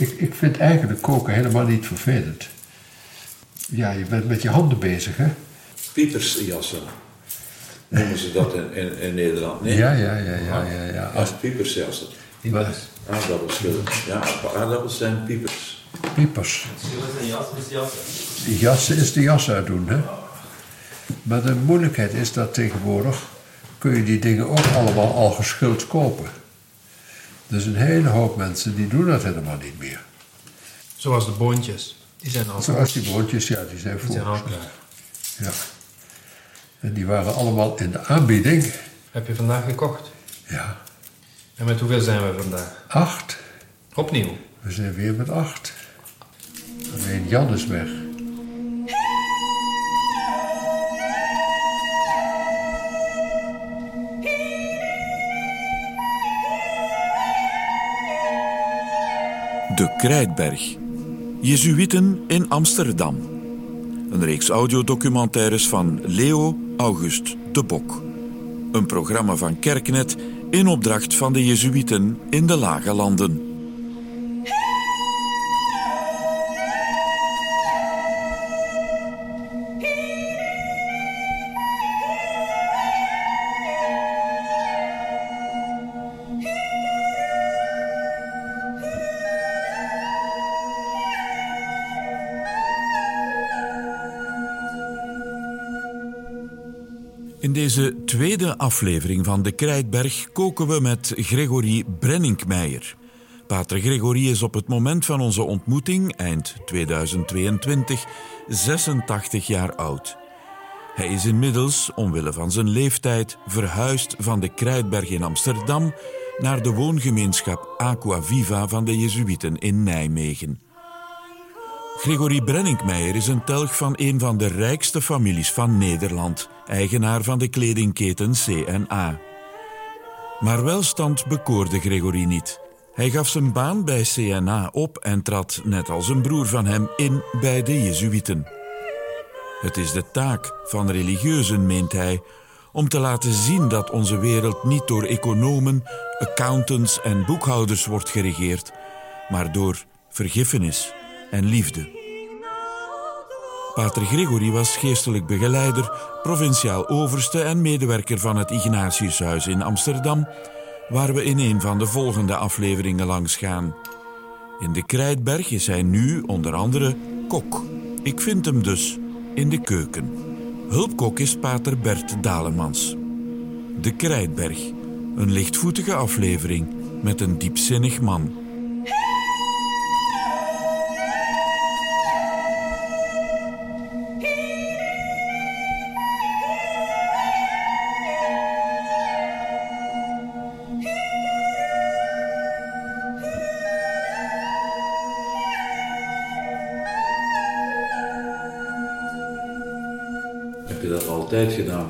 ik, ik vind eigenlijk koken helemaal niet vervelend. Ja, je bent met je handen bezig, hè? Piepersjassen noemen ze dat in, in, in Nederland. Nee? Ja, ja, ja, ja, ja. ja. Als Aardappelschillen. Ja, aardappels zijn piepers. piepers. Schillen zijn jas, is jassen. Die jassen is de jas uitdoen, hè? Maar de moeilijkheid is dat tegenwoordig kun je die dingen ook allemaal al geschild kopen. Dus een hele hoop mensen die doen dat helemaal niet meer. Zoals de boontjes. Die zijn al Zoals die broodjes, ja, die zijn Die zijn al voor. klaar. Ja. En die waren allemaal in de aanbieding. Heb je vandaag gekocht? Ja, En met hoeveel zijn we vandaag? acht. Opnieuw. We zijn weer met acht. Alleen Jan is weg. De Krijtberg. Jezuïeten in Amsterdam. Een reeks audiodocumentaires van Leo August de Bok. Een programma van Kerknet in opdracht van de Jezuïeten in de Lage Landen. Tweede aflevering van De Krijtberg koken we met Gregory Brenninkmeijer. Pater Gregory is op het moment van onze ontmoeting, eind 2022, 86 jaar oud. Hij is inmiddels, omwille van zijn leeftijd, verhuisd van de Krijtberg in Amsterdam naar de woongemeenschap Aqua Viva van de Jezuïeten in Nijmegen. Gregory Brenninkmeijer is een telg van een van de rijkste families van Nederland, eigenaar van de kledingketen C&A. Maar welstand bekoorde Gregory niet. Hij gaf zijn baan bij CNA op en trad, net als een broer van hem, in bij de Jezuïeten. Het is de taak van religieuzen, meent hij, om te laten zien dat onze wereld niet door economen, accountants en boekhouders wordt geregeerd, maar door vergiffenis en liefde. Pater Gregory was geestelijk begeleider, provinciaal overste en medewerker van het Ignatiushuis in Amsterdam, waar we in een van de volgende afleveringen langs gaan. In de Krijtberg is hij nu onder andere kok. Ik vind hem dus in de keuken. Hulpkok is pater Bert Dalemans. De Krijtberg, een lichtvoetige aflevering met een diepzinnig man.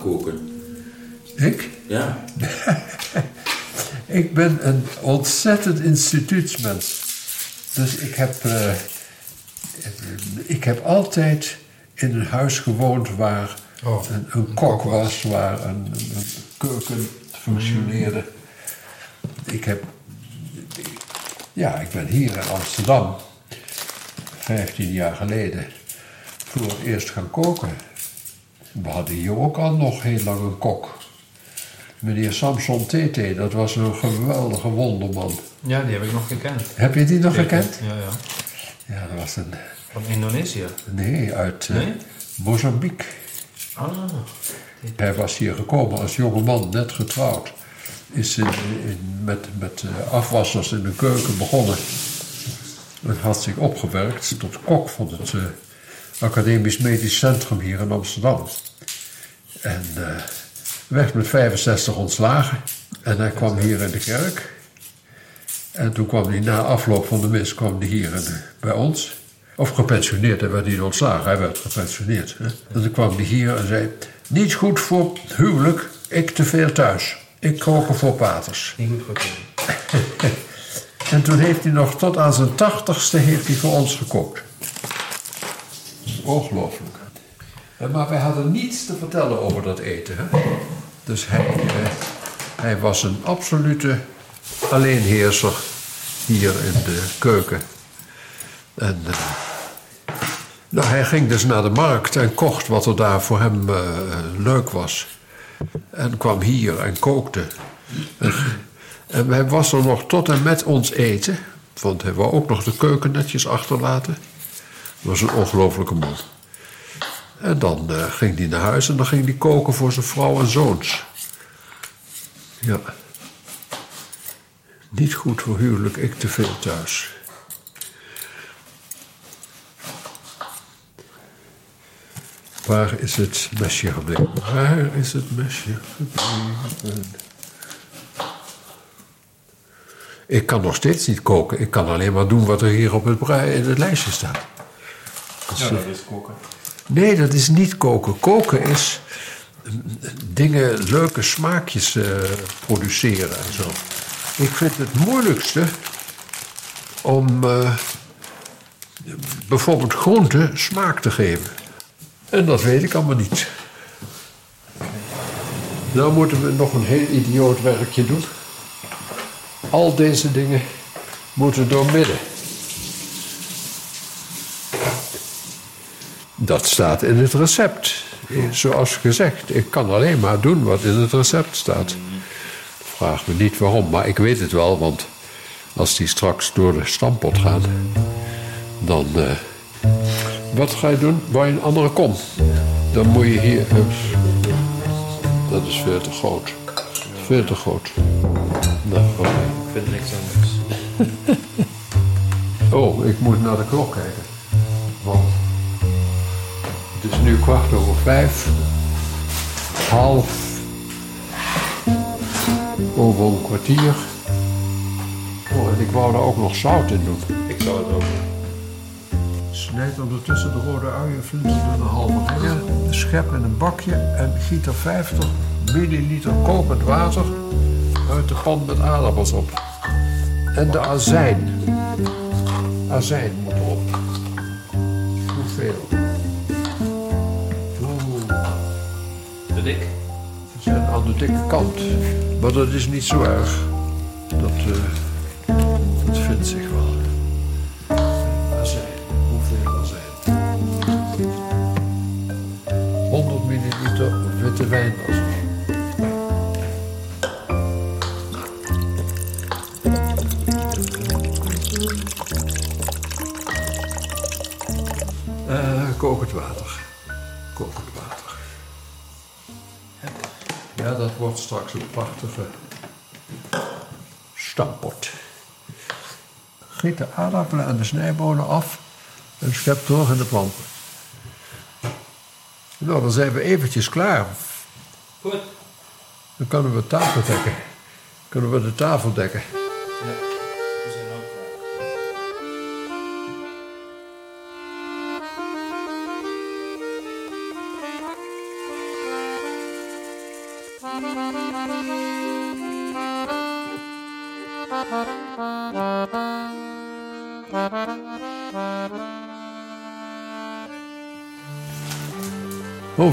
Koken? Ik? Ja. Ik ben een ontzettend instituutsmens. Dus ik heb, eh, ik heb altijd in een huis gewoond waar Oh, een, een kok was, waar een, een keuken functioneerde. Ik heb, ja, ik ben hier in Amsterdam, 15 jaar geleden, voor het eerst gaan koken. We hadden hier ook al nog heel lang een kok. Meneer Samson Tete, dat was een geweldige wonderman. Ja, die heb ik nog gekend. Heb je die nog gekend? Ja, ja. Ja, dat was een. Van Indonesië. Nee, uit eh, Nee? Mozambique. Ah. Hij was hier gekomen als jonge man, net getrouwd. Is in, in- met, met eh, afwassers in de keuken begonnen. En had zich opgewerkt tot kok van het eh, Academisch Medisch Centrum hier in Amsterdam. En eh, werd met 65 ontslagen. En hij kwam hier in de kerk. En toen kwam hij na afloop van de mis kwam hij hier in, bij ons. Of gepensioneerd, hij werd niet ontslagen, hij werd gepensioneerd. Hè? En toen kwam hij hier en zei: Niet goed voor huwelijk, ik te veel thuis. Ik koken voor paters. Niet goed. En toen heeft hij nog tot aan zijn tachtigste heeft hij voor ons gekookt. Eh, Maar wij hadden niets te vertellen over dat eten. Hè? Dus hij, eh, hij was een absolute alleenheerser hier in de keuken. En eh, nou, hij ging dus naar de markt en kocht wat er daar voor hem leuk was. En kwam hier en kookte. En, en hij was er nog tot en met ons eten. Want hij wou ook nog de keuken netjes achterlaten. Was een ongelofelijke man. En dan eh, ging hij naar huis en dan ging hij koken voor zijn vrouw en zoons. Ja. Niet goed voor huwelijk, ik te veel thuis. Waar is het mesje gebleven? Waar is het mesje gebleven? Ik kan nog steeds niet koken. Ik kan alleen maar doen wat er hier op het, in het lijstje staat. Ja, dat is koken. Nee, dat is niet koken. Koken is mm, dingen, leuke smaakjes eh, produceren en zo. Ik vind het moeilijkste om eh, bijvoorbeeld groenten smaak te geven. En dat weet ik allemaal niet. Nou moeten we nog een heel idioot werkje doen. Al deze dingen moeten doormidden. Dat staat in het recept. Zoals gezegd, ik kan alleen maar doen wat in het recept staat. Vraag me niet waarom, maar ik weet het wel, want als die straks door de stampot gaat, dan. eh, wat ga je doen? Waar je een andere kom? Dan moet je hier. ups. dat is veel te groot. Veel te groot. Nou. Ik vind niks anders. Oh, ik moet naar de klok kijken. Het is nu kwart over vijf. Half over een kwartier. Oh, en ik wou daar ook nog zout in doen. Ik zou het ook doen. Snijd ondertussen de rode uien vlinders door een halve ringer. Schep in een bakje en giet er 50 milliliter kokend water uit de pan met aardappels op. En de azijn. Azijn moet erop. Hoeveel? De we zijn aan dikke kant. Maar dat is niet zo erg. Dat, eh, Giet de aardappelen en de snijbonen af en schep terug in de planten. Nou, dan zijn we eventjes klaar. Goed. Dan kunnen we tafel dekken. Kunnen we de tafel dekken. Ja, we zijn ook klaar. Oh,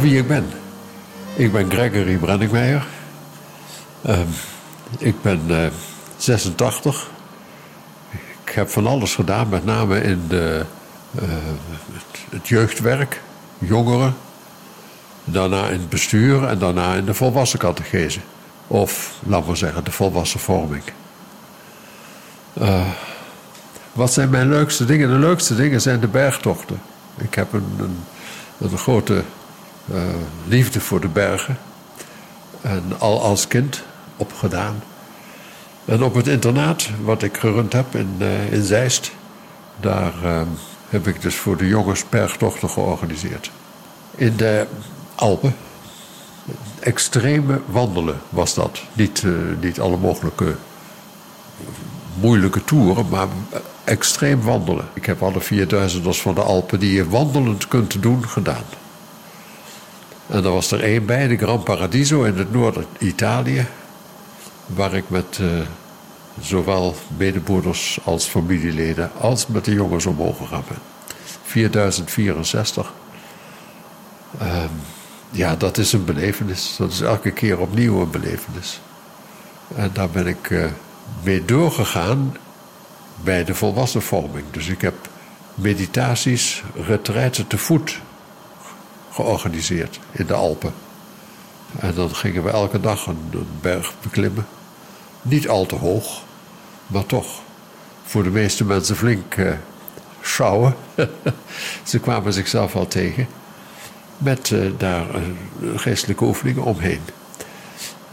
wie ik ben. Ik ben Gregory Brenningmeijer. Ehm, ik ben eh, 86. Ik heb van alles gedaan, met name in de, eh, het, het jeugdwerk, jongeren. Daarna in het bestuur en daarna in de volwassen catechese. Of, laten we zeggen, de volwassen vorming. Eh, wat zijn mijn leukste dingen? De leukste dingen zijn de bergtochten. Ik heb een, een, een grote eh, liefde voor de bergen. En al als kind opgedaan. En op het internaat wat ik gerund heb in, eh, in Zeist, daar heb ik dus voor de jongens bergtochten georganiseerd. In de Alpen, extreme wandelen was dat. Niet, niet alle mogelijke moeilijke toeren, maar extreem wandelen. Ik heb alle 4000ers van de Alpen die je wandelend kunt doen gedaan. En er was er één bij, de Gran Paradiso in het noorden Italië, waar ik met eh, zowel medebroeders als familieleden als met de jongens omhoog gegaan ben. 4064. Ehm, ja, dat is een belevenis. Dat is elke keer opnieuw een belevenis. En daar ben ik eh, mee doorgegaan bij de volwassenvorming. Dus ik heb meditaties, retraiten te voet georganiseerd in de Alpen. En dan gingen we elke dag een, berg beklimmen. Niet al te hoog, maar toch voor de meeste mensen flink uh, sjouwen. Ze kwamen zichzelf al tegen. Met uh, daar uh, geestelijke oefeningen omheen.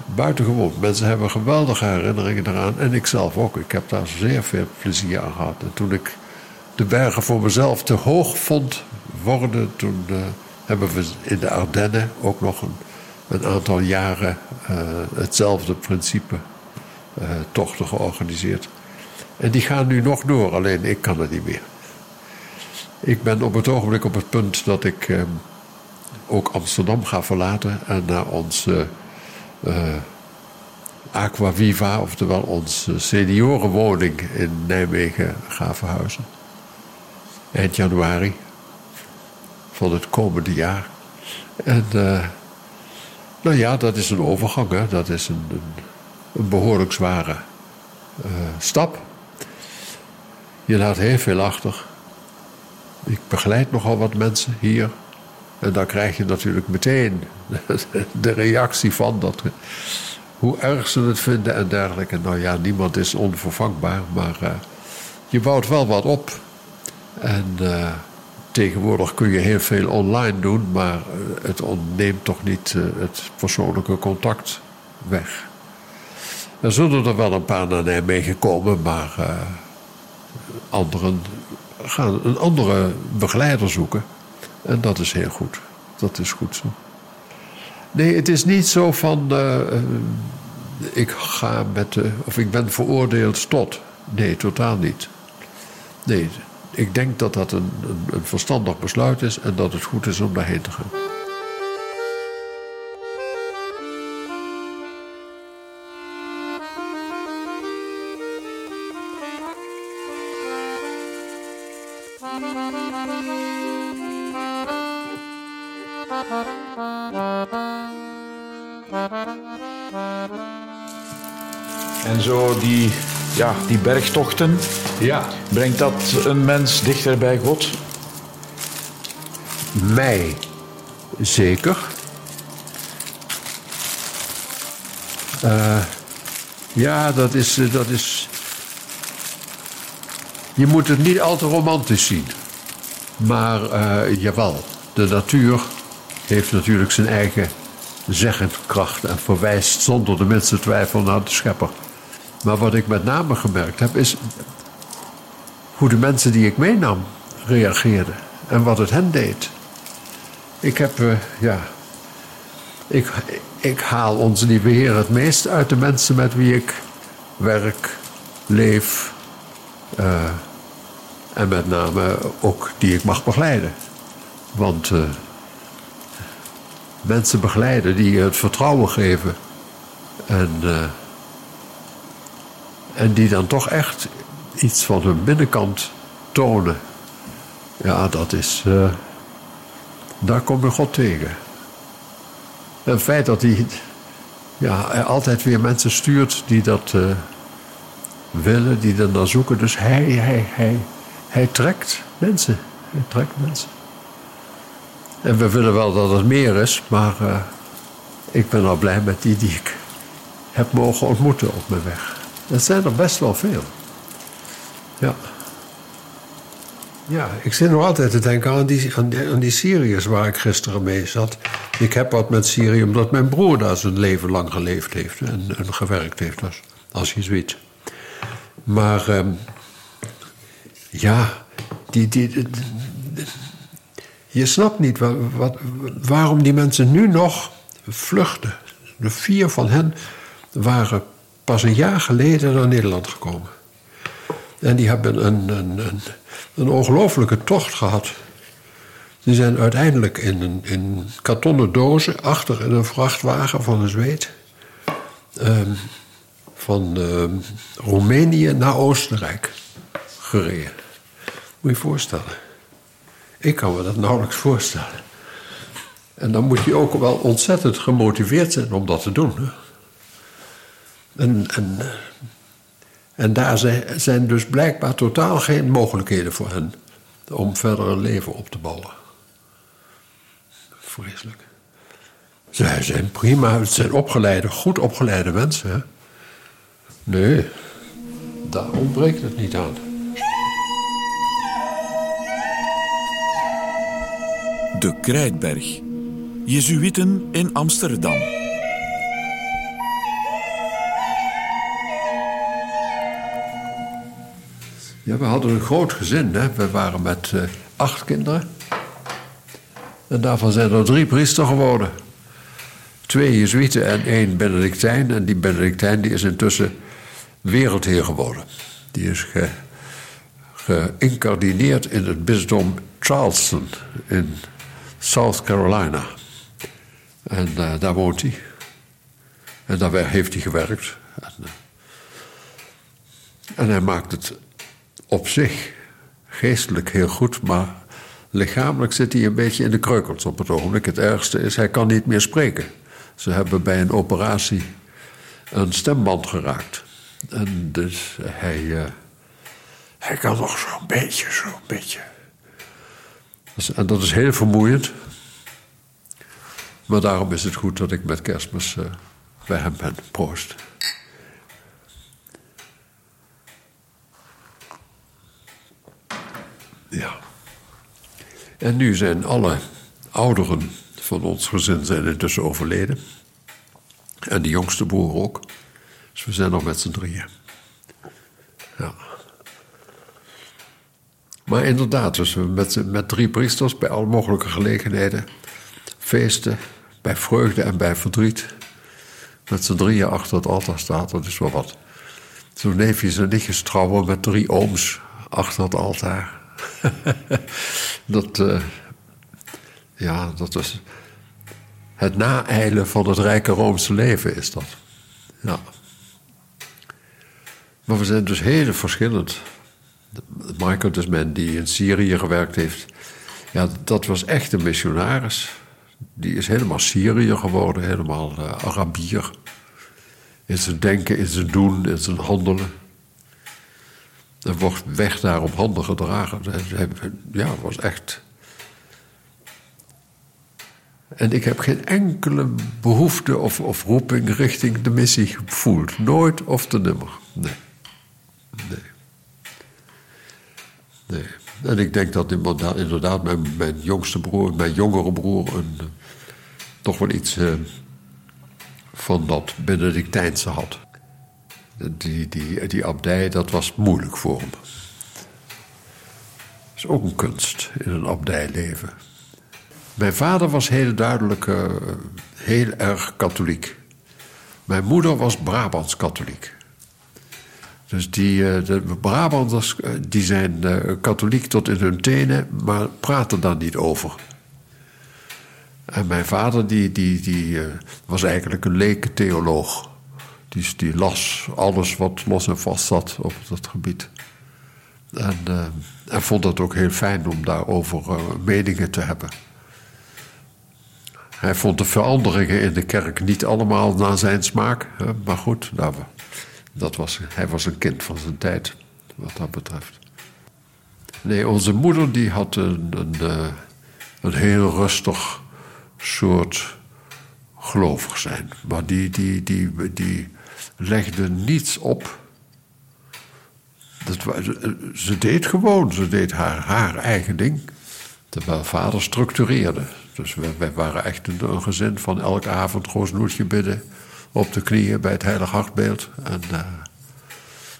Buitengewoon. Mensen hebben geweldige herinneringen eraan. En ik zelf ook. Ik heb daar zeer veel plezier aan gehad. En toen ik de bergen voor mezelf te hoog vond worden, toen hebben we in de Ardennen ook nog een, een aantal jaren hetzelfde principe tochten georganiseerd. En die gaan nu nog door, alleen ik kan het niet meer. Ik ben op het ogenblik op het punt dat ik eh, ook Amsterdam ga verlaten en naar onze Aquaviva, oftewel onze seniorenwoning in Nijmegen ga verhuizen. Eind januari van het komende jaar. En uh, nou ja, dat is een overgang, hè? dat is een, een, behoorlijk zware uh, stap. Je laat heel veel achter. Ik begeleid nogal wat mensen hier. En dan krijg je natuurlijk meteen de reactie van dat, hoe erg ze het vinden en dergelijke. Nou ja, niemand is onvervangbaar, maar uh, je bouwt wel wat op. En uh, tegenwoordig kun je heel veel online doen, maar het ontneemt toch niet het persoonlijke contact weg. Er zullen er wel een paar naar Nijmegen komen, maar anderen gaan een andere begeleider zoeken. En dat is heel goed. Dat is goed zo. Nee, het is niet zo van. Uh, ik ga met. Uh, of ik ben veroordeeld tot. Nee, totaal niet. Nee, ik denk dat dat een, een, een verstandig besluit is en dat het goed is om daarheen te gaan. En zo die, ja, die bergtochten, Ja, brengt dat een mens dichter bij God? mij zeker. Eh, ja, dat is, eh, dat is. Je moet het niet al te romantisch zien. Maar eh, jawel, de natuur heeft natuurlijk zijn eigen zeggenkracht en verwijst zonder de minste twijfel naar de schepper. Maar wat ik met name gemerkt heb, is hoe de mensen die ik meenam reageerden en wat het hen deed. Ik heb, uh, ja. Ik, ik haal onze lieve Heer het meest uit de mensen met wie ik werk, leef. Uh, en met name ook die ik mag begeleiden. Want uh, mensen begeleiden die het vertrouwen geven. En, en die dan toch echt iets van hun binnenkant tonen. Ja, dat is. daar kom je God tegen. En het feit dat hij ja, altijd weer mensen stuurt die dat uh, willen, die er naar zoeken. Dus hij, hij, hij, hij trekt mensen. Hij trekt mensen. En we willen wel dat het meer is, maar uh, ik ben al blij met die die ik heb mogen ontmoeten op mijn weg. Dat zijn er best wel veel. Ja. Ja, ik zit nog altijd te denken aan die, aan die, aan die Syriërs waar ik gisteren mee zat. Ik heb wat met Syrië omdat mijn broer daar zijn leven lang geleefd heeft en, en gewerkt heeft als, als jezuïet. Maar um, ja, die, die, je snapt niet wat, waarom die mensen nu nog vluchten. De vier van hen waren pas een jaar geleden naar Nederland gekomen. En die hebben een, een, een, een ongelofelijke tocht gehad. Die zijn uiteindelijk in, een, in kartonnen dozen achter in een vrachtwagen van een zweet. Um, van um, Roemenië naar Oostenrijk gereden. Moet je je voorstellen. Ik kan me dat nauwelijks voorstellen. En dan moet je ook wel ontzettend gemotiveerd zijn om dat te doen. En, en, en daar zijn, zijn dus blijkbaar totaal geen mogelijkheden voor hen. om verder een leven op te bouwen. Vreselijk. Zij zijn prima, het zijn opgeleide, goed opgeleide mensen. Hè? Nee, daar ontbreekt het niet aan. De Krijtberg. Jezuïeten in Amsterdam. Ja, we hadden een groot gezin. Hè? We waren met eh, acht kinderen. En daarvan zijn er drie priester geworden. Twee Jezuïeten en één Benedictijn. En die Benedictijn die is intussen wereldheer geworden. Die is ge, geïncardineerd in het bisdom Charleston in South Carolina. En eh, daar woont hij. En daar heeft hij gewerkt. En, eh, en hij maakt het op zich geestelijk heel goed, maar lichamelijk zit hij een beetje in de kreukels op het ogenblik. Het ergste is, hij kan niet meer spreken. Ze hebben bij een operatie een stemband geraakt. En dus hij, eh, hij kan nog zo'n beetje, zo'n beetje. En dat is heel vermoeiend. Maar daarom is het goed dat ik met kerstmis eh, bij hem ben. Proost. Ja. En nu zijn alle ouderen van ons gezin zijn intussen overleden. En de jongste broer ook. Dus we zijn nog met z'n drieën. Ja. Maar inderdaad, dus met, met drie priesters bij alle mogelijke gelegenheden. Feesten, bij vreugde en bij verdriet. Met z'n drieën achter het altaar staat, dat is wel wat. Zo'n neefjes en nichtjes trouwen met drie ooms achter het altaar. dat, uh, ja, dat is het naeilen van het rijke Roomse leven is dat. Ja. Maar we zijn dus heel verschillend. Michael, dus men die in Syrië gewerkt heeft, ja, dat was echt een missionaris. Die is helemaal Syriër geworden, helemaal uh, Arabier. In zijn denken, in zijn doen, in zijn handelen. Er wordt weg daar op handen gedragen. Ja, was echt. En ik heb geen enkele behoefte of, of roeping richting de missie gevoeld. Nooit of te nimmer. Nee. Nee. En ik denk dat inderdaad mijn, jongste broer, mijn jongere broer, een, toch wel iets uh, van dat Benedictijnse had. Die, die, die abdij, dat was moeilijk voor hem. Dat is ook een kunst in een abdijleven. Mijn vader was heel duidelijk uh, heel erg katholiek. Mijn moeder was Brabants katholiek. Dus die, uh, de Brabanders uh, die zijn katholiek tot in hun tenen, maar praten daar niet over. En mijn vader die, die, die, was eigenlijk een leke theoloog. Die, die las alles wat los en vast zat op dat gebied. En, vond het ook heel fijn om daarover uh, meningen te hebben. Hij vond de veranderingen in de kerk niet allemaal naar zijn smaak. Hè? Maar goed, nou, dat was, hij was een kind van zijn tijd, wat dat betreft. Nee, onze moeder die had een, een, uh, een heel rustig soort gelovig zijn. Maar die, die, die, die legde niets op. Dat, ze deed gewoon, ze deed haar, haar eigen ding. Terwijl vader structureerde. Dus wij, waren echt een, gezin van elke avond roosnoetje bidden. Op de knieën bij het heilig hartbeeld. En, uh,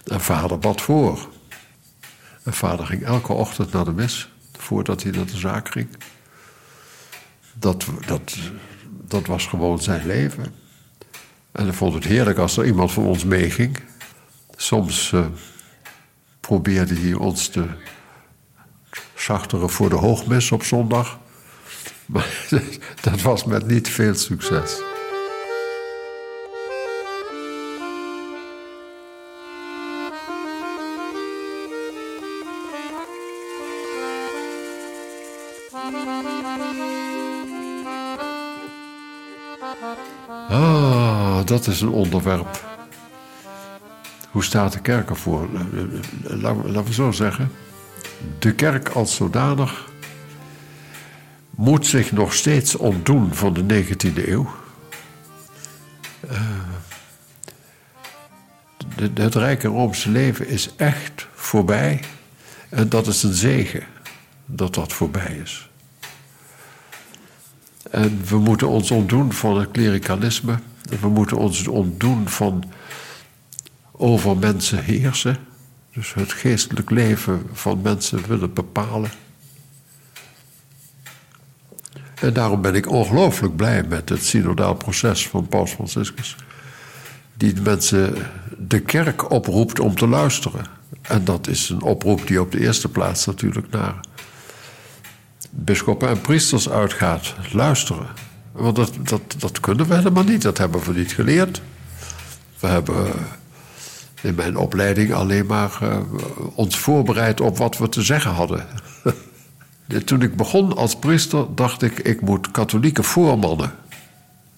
en vader bad voor. En vader ging elke ochtend naar de mis. Voordat hij naar de zaak ging. Dat, dat, dat was gewoon zijn leven. En hij vond het heerlijk als er iemand van ons meeging. Soms uh, probeerde hij ons te zachteren voor de hoogmis op zondag. Maar dat was met niet veel succes. Ah, dat is een onderwerp. Hoe staat de kerk ervoor? Laten we zo zeggen. de kerk als zodanig moet zich nog steeds ontdoen van de 19e eeuw. Het Rijke Roomse leven is echt voorbij. En dat is een zegen dat dat voorbij is. En we moeten ons ontdoen van het klerikalisme. We moeten ons ontdoen van over mensen heersen. Dus het geestelijk leven van mensen willen bepalen. En daarom ben ik ongelooflijk blij met het synodaal proces van Paus Franciscus. Die de mensen de kerk oproept om te luisteren. En dat is een oproep die op de eerste plaats natuurlijk naar bisschoppen en priesters uitgaat. Luisteren. Want dat, dat, dat kunnen we helemaal niet. Dat hebben we niet geleerd. We hebben in mijn opleiding alleen maar uh, ons voorbereid op wat we te zeggen hadden. Toen ik begon als priester, dacht ik: ik moet katholieke voormannen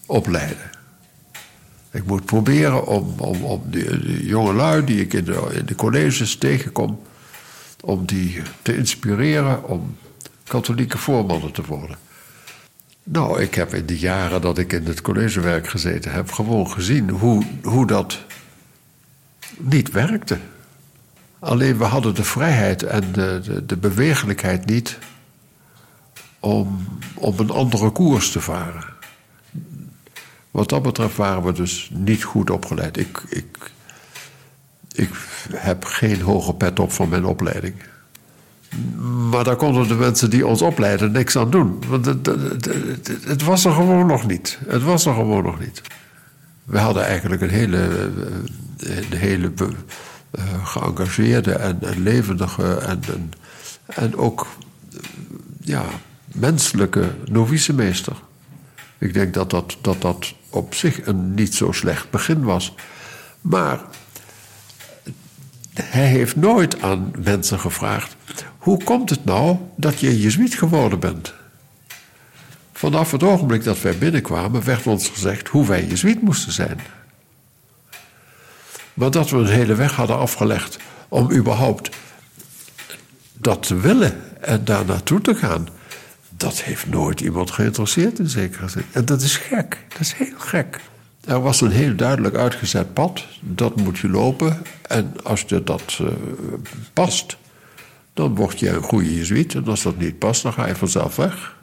opleiden. Ik moet proberen om, om, om de, jonge lui die ik in de, in de colleges tegenkom, om die te inspireren om katholieke voormannen te worden. Nou, ik heb in de jaren dat ik in het collegewerk gezeten heb, gewoon gezien hoe, hoe dat niet werkte. Alleen we hadden de vrijheid en de, de, de beweeglijkheid niet om, om een andere koers te varen. Wat dat betreft waren we dus niet goed opgeleid. Ik, ik, ik heb geen hoge pet op van mijn opleiding. Maar daar konden de mensen die ons opleiden niks aan doen. Want het, het, het, was er gewoon nog niet. Het was er gewoon nog niet. We hadden eigenlijk een hele, een hele uh, geëngageerde en, en levendige en, en, en ook ja, menselijke novicemeester. Ik denk dat dat, dat dat op zich een niet zo slecht begin was. Maar hij heeft nooit aan mensen gevraagd: hoe komt het nou dat je jezuïet geworden bent? Vanaf het ogenblik dat wij binnenkwamen, werd ons gezegd hoe wij jezuïet moesten zijn. Maar dat we een hele weg hadden afgelegd om überhaupt dat te willen en daar naartoe te gaan, dat heeft nooit iemand geïnteresseerd in zekere zin. En dat is gek, dat is heel gek. Er was een heel duidelijk uitgezet pad, dat moet je lopen. En als je dat uh, past, dan word je een goede jezuïet. En als dat niet past, dan ga je vanzelf weg.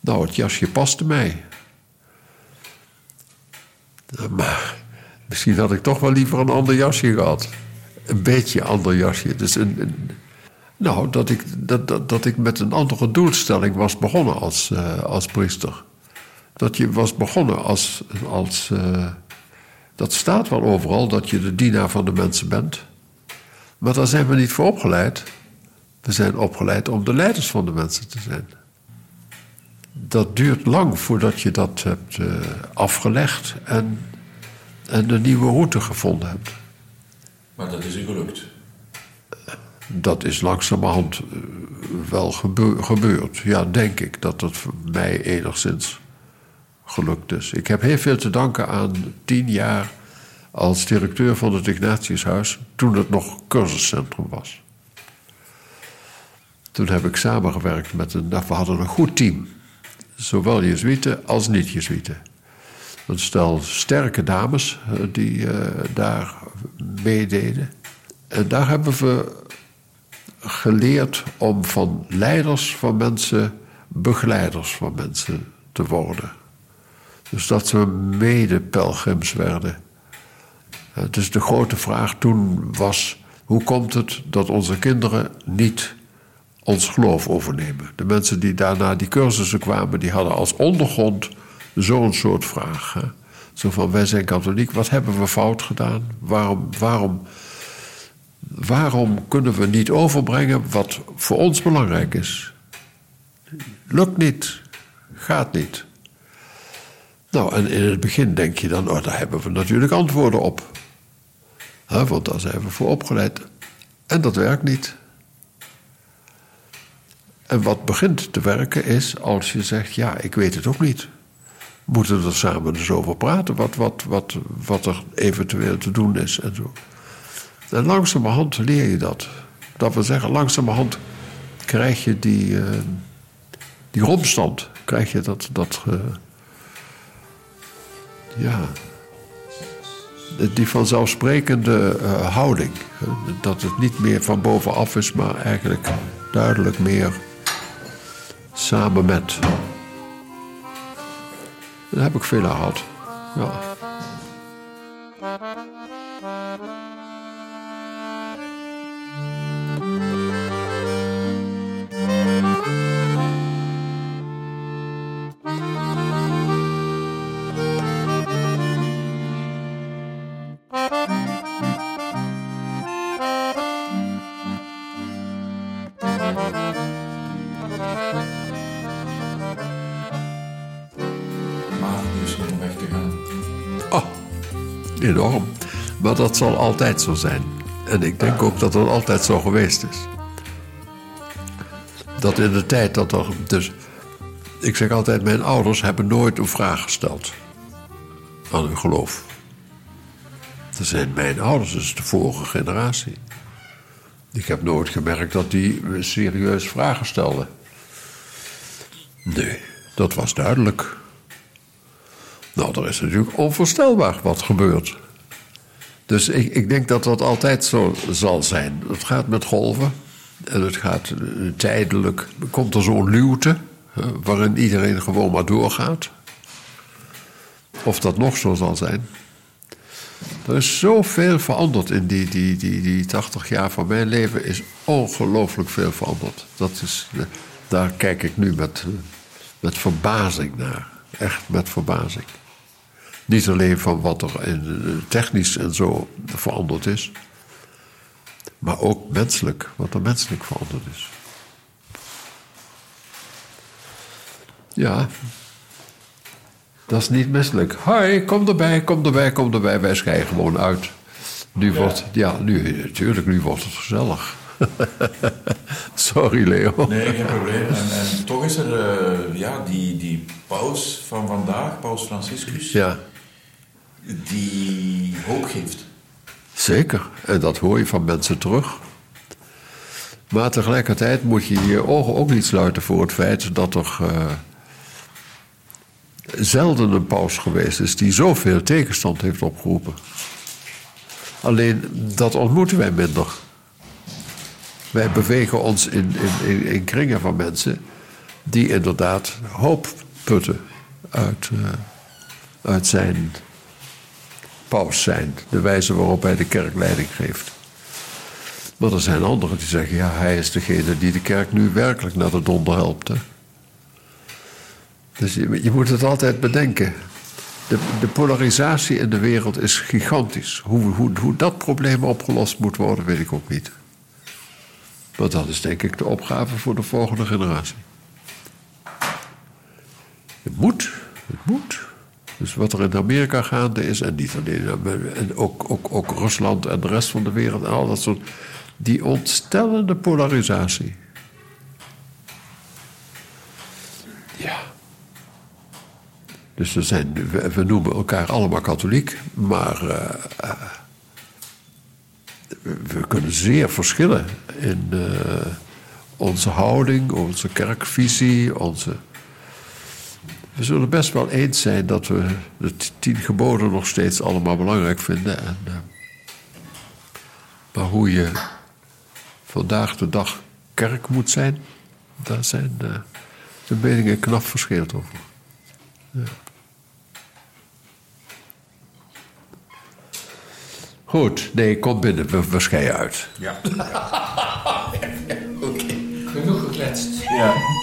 Nou, het jasje paste mij. Maar misschien had ik toch wel liever een ander jasje gehad. Een beetje ander jasje. Dus een, nou, dat ik, dat, dat, dat ik met een andere doelstelling was begonnen als, uh, als priester. Dat je was begonnen als. als uh, dat staat wel overal, dat je de dienaar van de mensen bent. Maar daar zijn we niet voor opgeleid. We zijn opgeleid om de leiders van de mensen te zijn. Dat duurt lang voordat je dat hebt uh, afgelegd en, en een nieuwe route gevonden hebt. Maar dat is u gelukt dat is langzamerhand eh, wel gebeurd. Ja, denk ik dat dat voor mij enigszins gelukt is. Ik heb heel veel te danken aan tien jaar als directeur van het Ignatiushuis, toen het nog cursuscentrum was. Toen heb ik samengewerkt met een. Nou, we hadden een goed team. Zowel Jezuïeten als niet-Jezuïeten. Een stel sterke dames eh, die uh, daar meededen. En daar hebben we geleerd om van leiders van mensen begeleiders van mensen te worden. Dus dat we mede-pelgrims werden. Dus de grote vraag toen was: hoe komt het dat onze kinderen niet ons geloof overnemen? De mensen die daarna die cursussen kwamen, die hadden als ondergrond zo'n soort vraag. Zo van: wij zijn katholiek, wat hebben we fout gedaan? Waarom, waarom waarom kunnen we niet overbrengen wat voor ons belangrijk is? Lukt niet, gaat niet. Nou, en in het begin denk je dan, oh, daar hebben we natuurlijk antwoorden op. want daar zijn we voor opgeleid. En dat werkt niet. En wat begint te werken is als je zegt, ja, ik weet het ook niet. Moeten we er samen dus over praten, wat, wat, wat, wat er eventueel te doen is en zo. En langzamerhand leer je dat. Dat wil zeggen, langzamerhand krijg je die, eh, die romstand. Krijg je dat, dat eh, ja, die vanzelfsprekende eh, houding. Dat het niet meer van bovenaf is, maar eigenlijk duidelijk meer samen met. Daar heb ik veel aan gehad. Ja. Enorm. Maar dat zal altijd zo zijn. En ik denk ook dat dat altijd zo geweest is. Dat in de tijd dat er. Dus, ik zeg altijd: mijn ouders hebben nooit een vraag gesteld aan hun geloof. Dat zijn mijn ouders, dus de vorige generatie. Ik heb nooit gemerkt dat die serieus vragen stelden. Nee, dat was duidelijk. Nou, er is natuurlijk onvoorstelbaar wat gebeurt. Dus ik, ik denk dat dat altijd zo zal zijn. Het gaat met golven. En het gaat eh, tijdelijk. Komt er zo'n luwte. waarin iedereen gewoon maar doorgaat. Of dat nog zo zal zijn. Er is zoveel veranderd in die, die, die, die 80 jaar van mijn leven. Is ongelooflijk veel veranderd. Dat is, eh, daar kijk ik nu met, eh, met verbazing naar. Echt met verbazing. Niet alleen van wat er in, eh, technisch en zo veranderd is, maar ook menselijk, wat er menselijk veranderd is. Ja, dat is niet misselijk. Hoi, kom erbij, kom erbij, kom erbij. Wij scheiden gewoon uit. Nu wordt, ja, nu, natuurlijk, nu wordt het gezellig. Sorry, Leo. Nee, geen probleem. En, en toch is er eh, ja, die, die paus van vandaag, paus Franciscus, Ja, die hoop geeft. zeker. En dat hoor je van mensen terug. Maar tegelijkertijd moet je je ogen ook niet sluiten voor het feit dat er eh, zelden een paus geweest is die zoveel tegenstand heeft opgeroepen. Alleen dat ontmoeten wij minder. Wij bewegen ons in, in, in, in kringen van mensen die inderdaad hoop putten uit, eh, uit zijn paus zijn, de wijze waarop hij de kerk leiding geeft. Maar er zijn anderen die zeggen, ja, hij is degene die de kerk nu werkelijk naar de donder helpt. Dus je, je moet het altijd bedenken. De, de polarisatie in de wereld is gigantisch. Hoe, hoe, hoe dat probleem opgelost moet worden, weet ik ook niet. Maar dat is denk ik de opgave voor de volgende generatie. Het moet, het moet. Dus wat er in Amerika gaande is, en niet alleen, en ook, ook, ook Rusland en de rest van de wereld en al dat soort. Die ontstellende polarisatie. Ja. Dus er zijn, we, we noemen elkaar allemaal katholiek, maar eh, eh, we, we kunnen zeer verschillen in eh, onze houding, onze kerkvisie, onze. We zullen best wel eens zijn dat we de tien geboden nog steeds allemaal belangrijk vinden. En, eh, maar hoe je vandaag de dag kerk moet zijn, daar zijn eh, de meningen knap verscheeld over. Ja. Goed, nee, kom binnen, we, we scheiden uit. Ja. Genoeg gekletst. ja.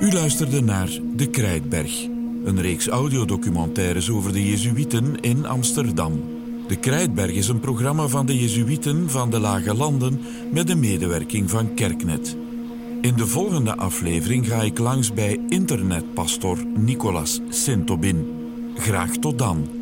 U luisterde naar De Krijtberg, een reeks audiodocumentaires over de Jezuïeten in Amsterdam. De Krijtberg is een programma van de Jezuïeten van de Lage Landen met de medewerking van Kerknet. In de volgende aflevering ga ik langs bij internetpastor Nicolas Sintobin. Graag tot dan.